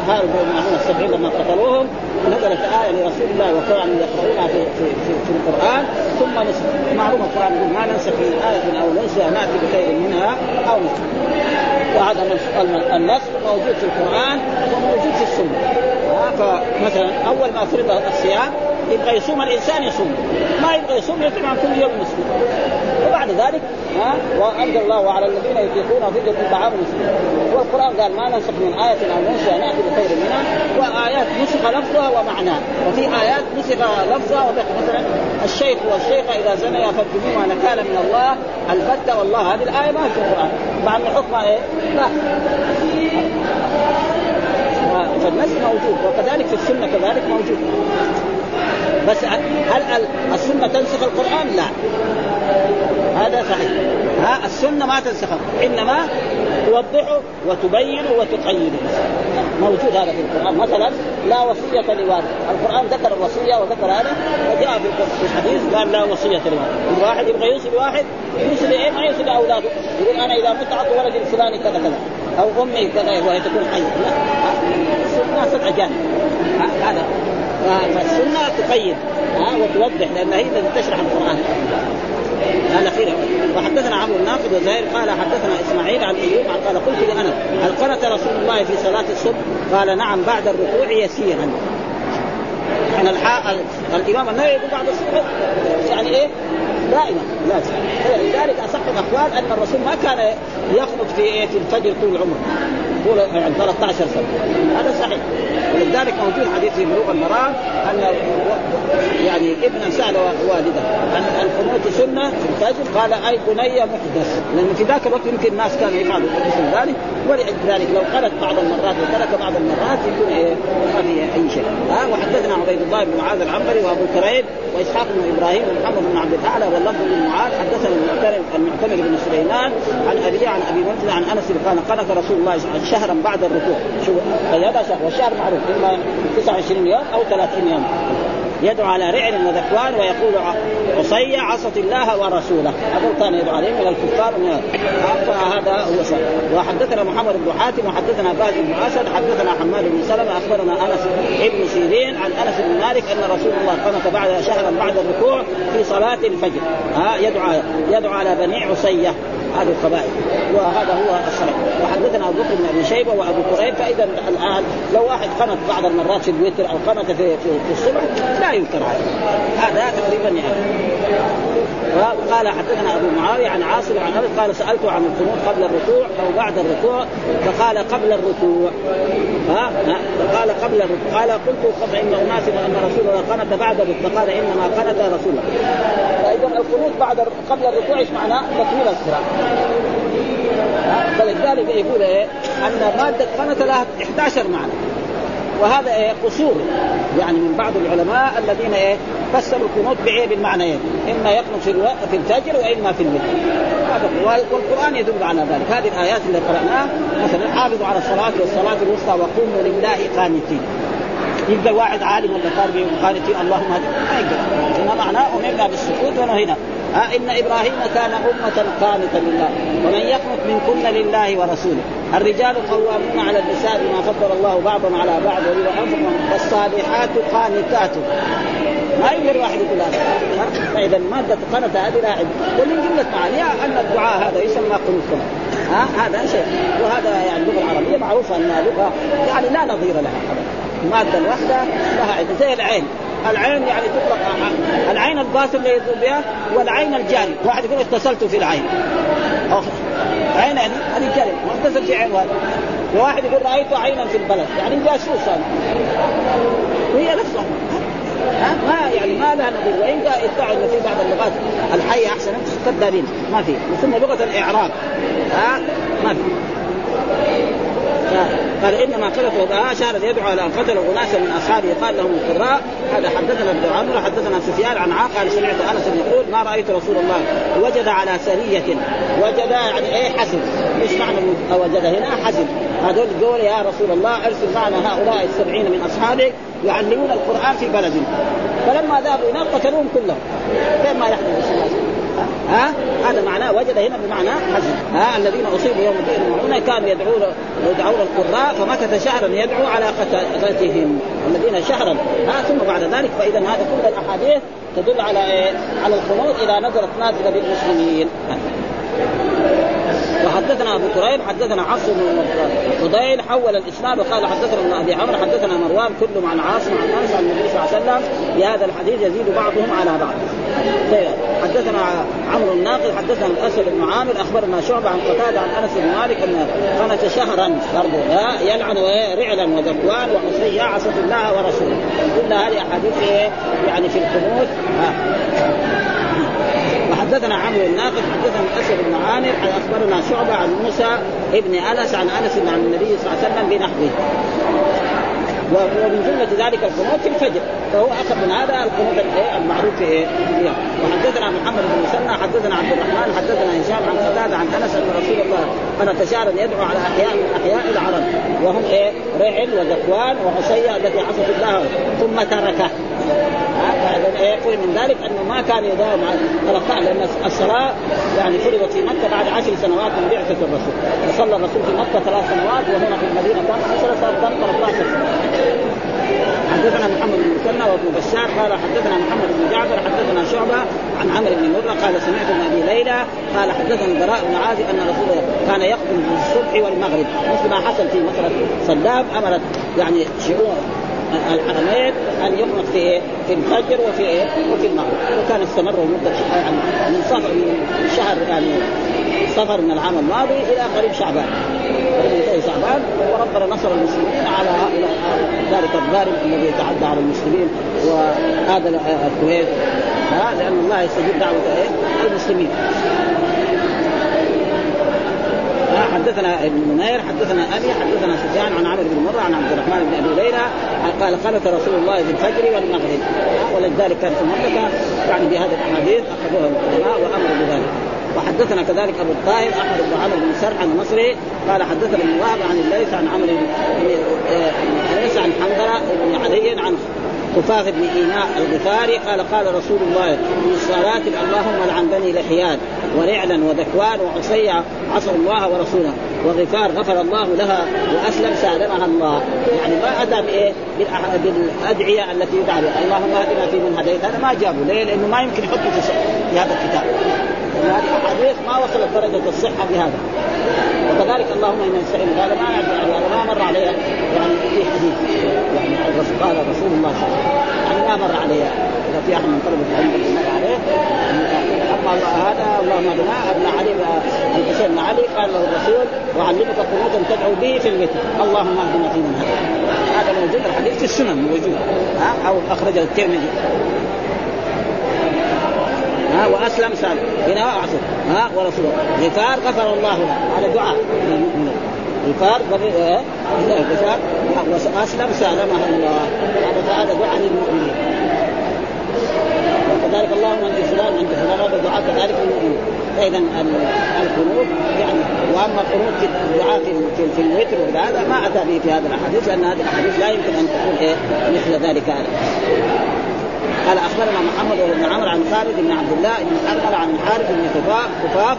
هؤلاء المعلومة السبعين لما قتلوهم نزلت آية لرسول الله وكانوا يقرؤونها في, في, في, في القرآن. ثم نسخ معلومة القرآن يقول ما ننسخ من آية أو ننسى نأتي بخير منها أو نسخ وهذا النسخ موجود في القرآن وموجود في السنة. فمثلا أول ما فرض الصيام يبغى يصوم الإنسان يصوم. ما يبغى يصوم يطعم عن كل يوم مسلم وبعد ذلك ها وأنزل الله على الذين يطيقون فدية طعام مسلم والقرآن قال ما ننسخ من آية أو ننسى ناتي بخير منها وآيات نسخ لفظها ومعناه وفي آيات نسخ لفظها مثلا الشيخ والشيخة إذا زنيا فارجموهما نكالا من الله البتة والله هذه الآية ما في القرآن. مع أن حكمها إيه؟ لا. فالنسخ موجود وكذلك في السنة كذلك موجود. بس هل السنة تنسخ القرآن؟ لا. هذا صحيح. ها السنة ما تنسخه إنما توضحه وتبين وتقيد. موجود هذا في القرآن. مثلا لا وصية لوارث القرآن ذكر الوصية وذكر هذا وجاء في الحديث قال لا وصية لوارث الواحد يبغى يوصي لواحد يوصي لإيه؟ ما يوصي لأولاده. يقول أنا إذا مت اعطي ولدي الفلاني كذا كذا أو أمي كذا وهي تكون حية. لا. الناس اجانب هذا. فالسنه تقيد وتوضح لأن هي التي تشرح القرآن. هذا خير وحدثنا عمرو الناقد وزهير قال حدثنا إسماعيل عن أيوب قال قلت لأنس هل قنت رسول الله في صلاة الصبح؟ قال نعم بعد الركوع يسيرا. يعني الحاء الإمام النووي يقول بعد الصبح يعني إيه؟ دائما لازم ولذلك أصح الأقوال أن الرسول ما كان يخرج في إيه؟ في الفجر طول عمره طول يعني 13 سنة. هذا صحيح. ولذلك موجود حديث في بلوغ المرام أن يعني ابن سأل والده أن القنوت سنة الفجر؟ قال أي بني محدث. لأن في ذاك الوقت يمكن الناس كانوا يفعلوا مثل ذلك. ولذلك لو قالت بعض المرات وترك بعض المرات يكون إيه ما في أي شيء. ها وحدثنا عبيد الله بن معاذ العنبري وأبو كريب وإسحاق بن إبراهيم ومحمد بن عبد الاعلى واللفظ بن معاذ. حدثنا المعتمر بن سليمان عن ابي عن أبي منزل عن أنس قال قنت رسول الله شهرا بعد الركوع. شو؟ هذا شهر. والشهر معروف إما 29 يوم أو 30 يوم. يدعو على رعل وذكوان ويقول عصي عصت الله ورسوله. هذا كان يدعو عليهم من الكفار فهذا هو سبب وحدثنا محمد بن حاتم وحدثنا بهز بن أسد حدثنا حماد بن سلمة أخبرنا أنس بن سيرين عن أنس بن مالك أن رسول الله قنت بعد شهرا بعد الركوع في صلاة الفجر. ها يدعو يدعو على بني عصية. هذه القبائل. وهذا هو الصحيح وحدثنا أبو بكر بن أبي شيبة وأبو كريب فإذا الآن لو واحد قنت بعض المرات في الوتر أو قنت في, في, في الصبح لا ينكر عليه هذا تقريبا يعني. وقال حدثنا أبو معاوية عن عاصم عن أبي قال سالته عن القنوت قبل الركوع أو بعد الركوع فقال قبل الركوع. ها؟ فقال قبل الركوع. قال قلت قبل ان أناس ان رسول الله قنت بعد الركوع. فقال إنما قنت رسول الله. فاذا القنوت بعد قبل الركوع إيش معناه؟ تكميل القراءه فلذلك يقول إيه؟ أن مادة قنت لها 11 معنى. وهذا إيه؟ قصور. يعني من بعض العلماء الذين إيه؟ فسروا القنوت بإيه بالمعنيين إما يقنط في ألو... في الفجر وإما في الوتر هذا والقرآن يدل على ذلك. هذه الآيات اللي قرأناها مثلا حافظوا على الصلاة والصلاة الوسطى وقوموا لله قانتين. يبدأ واحد عالم ولا طالب قانتين؟ اللهم هدي. ما يقدر. إنما معناه أمرنا بالسكوت ونهينا. إن إبراهيم كان أمة قانتا لله. ومن يقنط منكن لله ورسوله. الرجال قوامون على النساء بما فضل الله بعضهم على بعض ولو انفسهم والصالحات قانتات. ما يقدر واحد يقول هذا. فإذا الماده قنت هذه لا ومن جمله معانيها أن الدعاء هذا يسمى قنوت ها؟ هذا شيء. وهذا يعني اللغة العربية معروفة أنها لغة يعني لا نظير لها الماده الواحده لها عده زي العين. العين يعني تطلق العين الباطل اللي يذوب بها والعين الجاري. واحد يقول اتصلت في العين. عين يعني هذه الجاري واغتسل في عين واحد. وواحد يقول رأيت عينا في البلد. يعني جاسوس هذا وهي نفسها. ما يعني ما لها نظير وإن ان في بعض اللغات الحيه أحسن. كذابين ما في. يسمى لغة الإعراب. ها؟ ما في. قال إنما قتل اشار يدعو على أن قتل أناسا من أصحابه. قال لهم القراء هذا حدثنا ابن عمرو حدثنا سفيان عن عاق قال سمعت أنس يقول ما رأيت رسول الله وجد على سرية وجد يعني إيه حزن إيش معنى وجد هنا حزن هذول قول يا رسول الله ارسل معنا هؤلاء السبعين من أصحابك يعلمون القرآن في بلدنا فلما ذهبوا هناك قتلوهم كلهم. كيف ما يحدث؟ ها؟ هذا معناه وجد هنا بمعنى حزن. ها؟ الذين أصيبوا يوم الدين. هنا كانوا يدعون يدعون القراء فمكث شهرا يدعو على قتلتهم. الذين شهرا ها؟ ثم بعد ذلك فإذا هذا كل الأحاديث تدل على إيه؟ على الخنوط إذا نزلت نازلة بالمسلمين. وحدثنا أبو كريم حدثنا عاصم بن فضيل حول الإسناد وقال حدثنا ابن أبي عمرو حدثنا مروان كلهم عن عاصم عن انس عن النبي صلى الله عليه وسلم بهذا الحديث يزيد بعضهم على بعض. حدثنا عمرو الناقل حدثنا الاسد بن عامر أخبرنا شعبة عن قتادة عن أنس بن مالك أن قنت شهرا برضه يلعن رعلا وذكوان وحسيا عصت الله ورسوله. كل هذه أحاديث يعني في القنوت حدثنا عمرو الناقد حدثنا الأسد بن عامر أخبرنا شعبة عن موسى ابن أنس عن أنس عن النبي صلى الله عليه وسلم بنحوه. ومن جملة ذلك القنوت في الفجر فهو أخذ من هذا القنوت المعروف في وحدثنا محمد بن مسنى حدثنا عبد الرحمن حدثنا هشام عن قتادة عن أنس أن رسول الله كان تشارا يدعو على أحياء من أحياء العرب وهم إيه؟ رعل وذكوان وعصيه التي عصت الله ثم تركه. يقول من ذلك أنه ما كان يداوم على 13 لأن الصلاة يعني فرضت في مكة بعد عشر سنوات من بعثة الرسول. فصلى الرسول في مكة ثلاث سنوات وهنا في المدينة كان 10 سنوات 13 سنه حدثنا محمد بن مسنى وابن بشار قال حدثنا محمد بن جعفر حدثنا شعبة عن عمرو بن مرة قال سمعت من أبي ليلى قال حدثنا البراء بن عازب أن رسول كان يخطب في الصبح والمغرب. مثل ما حصل في مسألة صلاب أمرت يعني شؤون الحرمين أن يقنط في في الفجر وفي إيه؟ وفي المغرب. وكان استمر مده يعني من صفر من شهر يعني صفر من العام الماضي إلى قريب شعبان. قريب شعبان. وربنا نصر المسلمين على ذلك الظالم الذي يتعدى على المسلمين وهذا الكويت. لأن الله يستجيب دعوة إيه؟ المسلمين. حدثنا ابن منير حدثنا أبي حدثنا سفيان عن عمرو بن مرة عن عبد الرحمن بن أبي ليلى قال قالت رسول الله في الفجر والمغرب. ولذلك كانت المملكه يعني بهذه الأحاديث أخذوها العلماء وأمروا بذلك. وحدثنا كذلك أبو الطاهر أحمد بن عمرو بن سرح المصري قال حدثنا ابن وهب عن الليث عن عمرو بن عن حنظلة بن علي عن خفاف بن ايناء الغفاري قال قال رسول الله في الصلاه اللهم لعن بني لحيان ورعلا وذكوان وعصية عصوا الله ورسوله. وغفار غفر الله لها وأسلم سالمها الله. يعني ما أتى بإيه؟ بالأدعية التي يدعى بها اللهم اهدنا في من هديت. هذا ما جابه ليه؟ لأنه ما يمكن يحطه في هذا الكتاب. هذه الاحاديث ما وصلت درجة الصحة بهذا وكذلك اللهم أنا نستعين هذا ما يعني هذا ما مر عليها يعني في حديث. يعني قال رسول الله صلى الله عليه وسلم يعني ما مر عليها إذا في أحد من طلبة العلم مر عليه. أما هذا اللهم اهدنا ابن علي الحسين بن علي قال له الرسول وعلمك قنوتا تدعو به في الوتر اللهم أهدنا في من هدى هذا موجود الحديث في السنن موجود. ها؟ أو أخرجه الترمذي. ها وأسلم سالم هنا اعصر ها ورسوله غفار غفر الله له. هذا دعاء. غفار غفار. وأسلم سالمها الله. هذا دعاء للمؤمنين. وكذلك اللهم أنت فلان أنت فلان هذا دعاء كذلك للمؤمنين. فإذا القنوت يعني وأما القنوت في الدعاء في, الوتر وهذا ما أتى به في هذا الأحاديث لأن هذه الأحاديث لا يمكن أن تكون إيه مثل ذلك هذا. قال أخبرنا محمد بن عمرو عن خالد بن عبد الله بن حرمل عن الحارث بن خفاف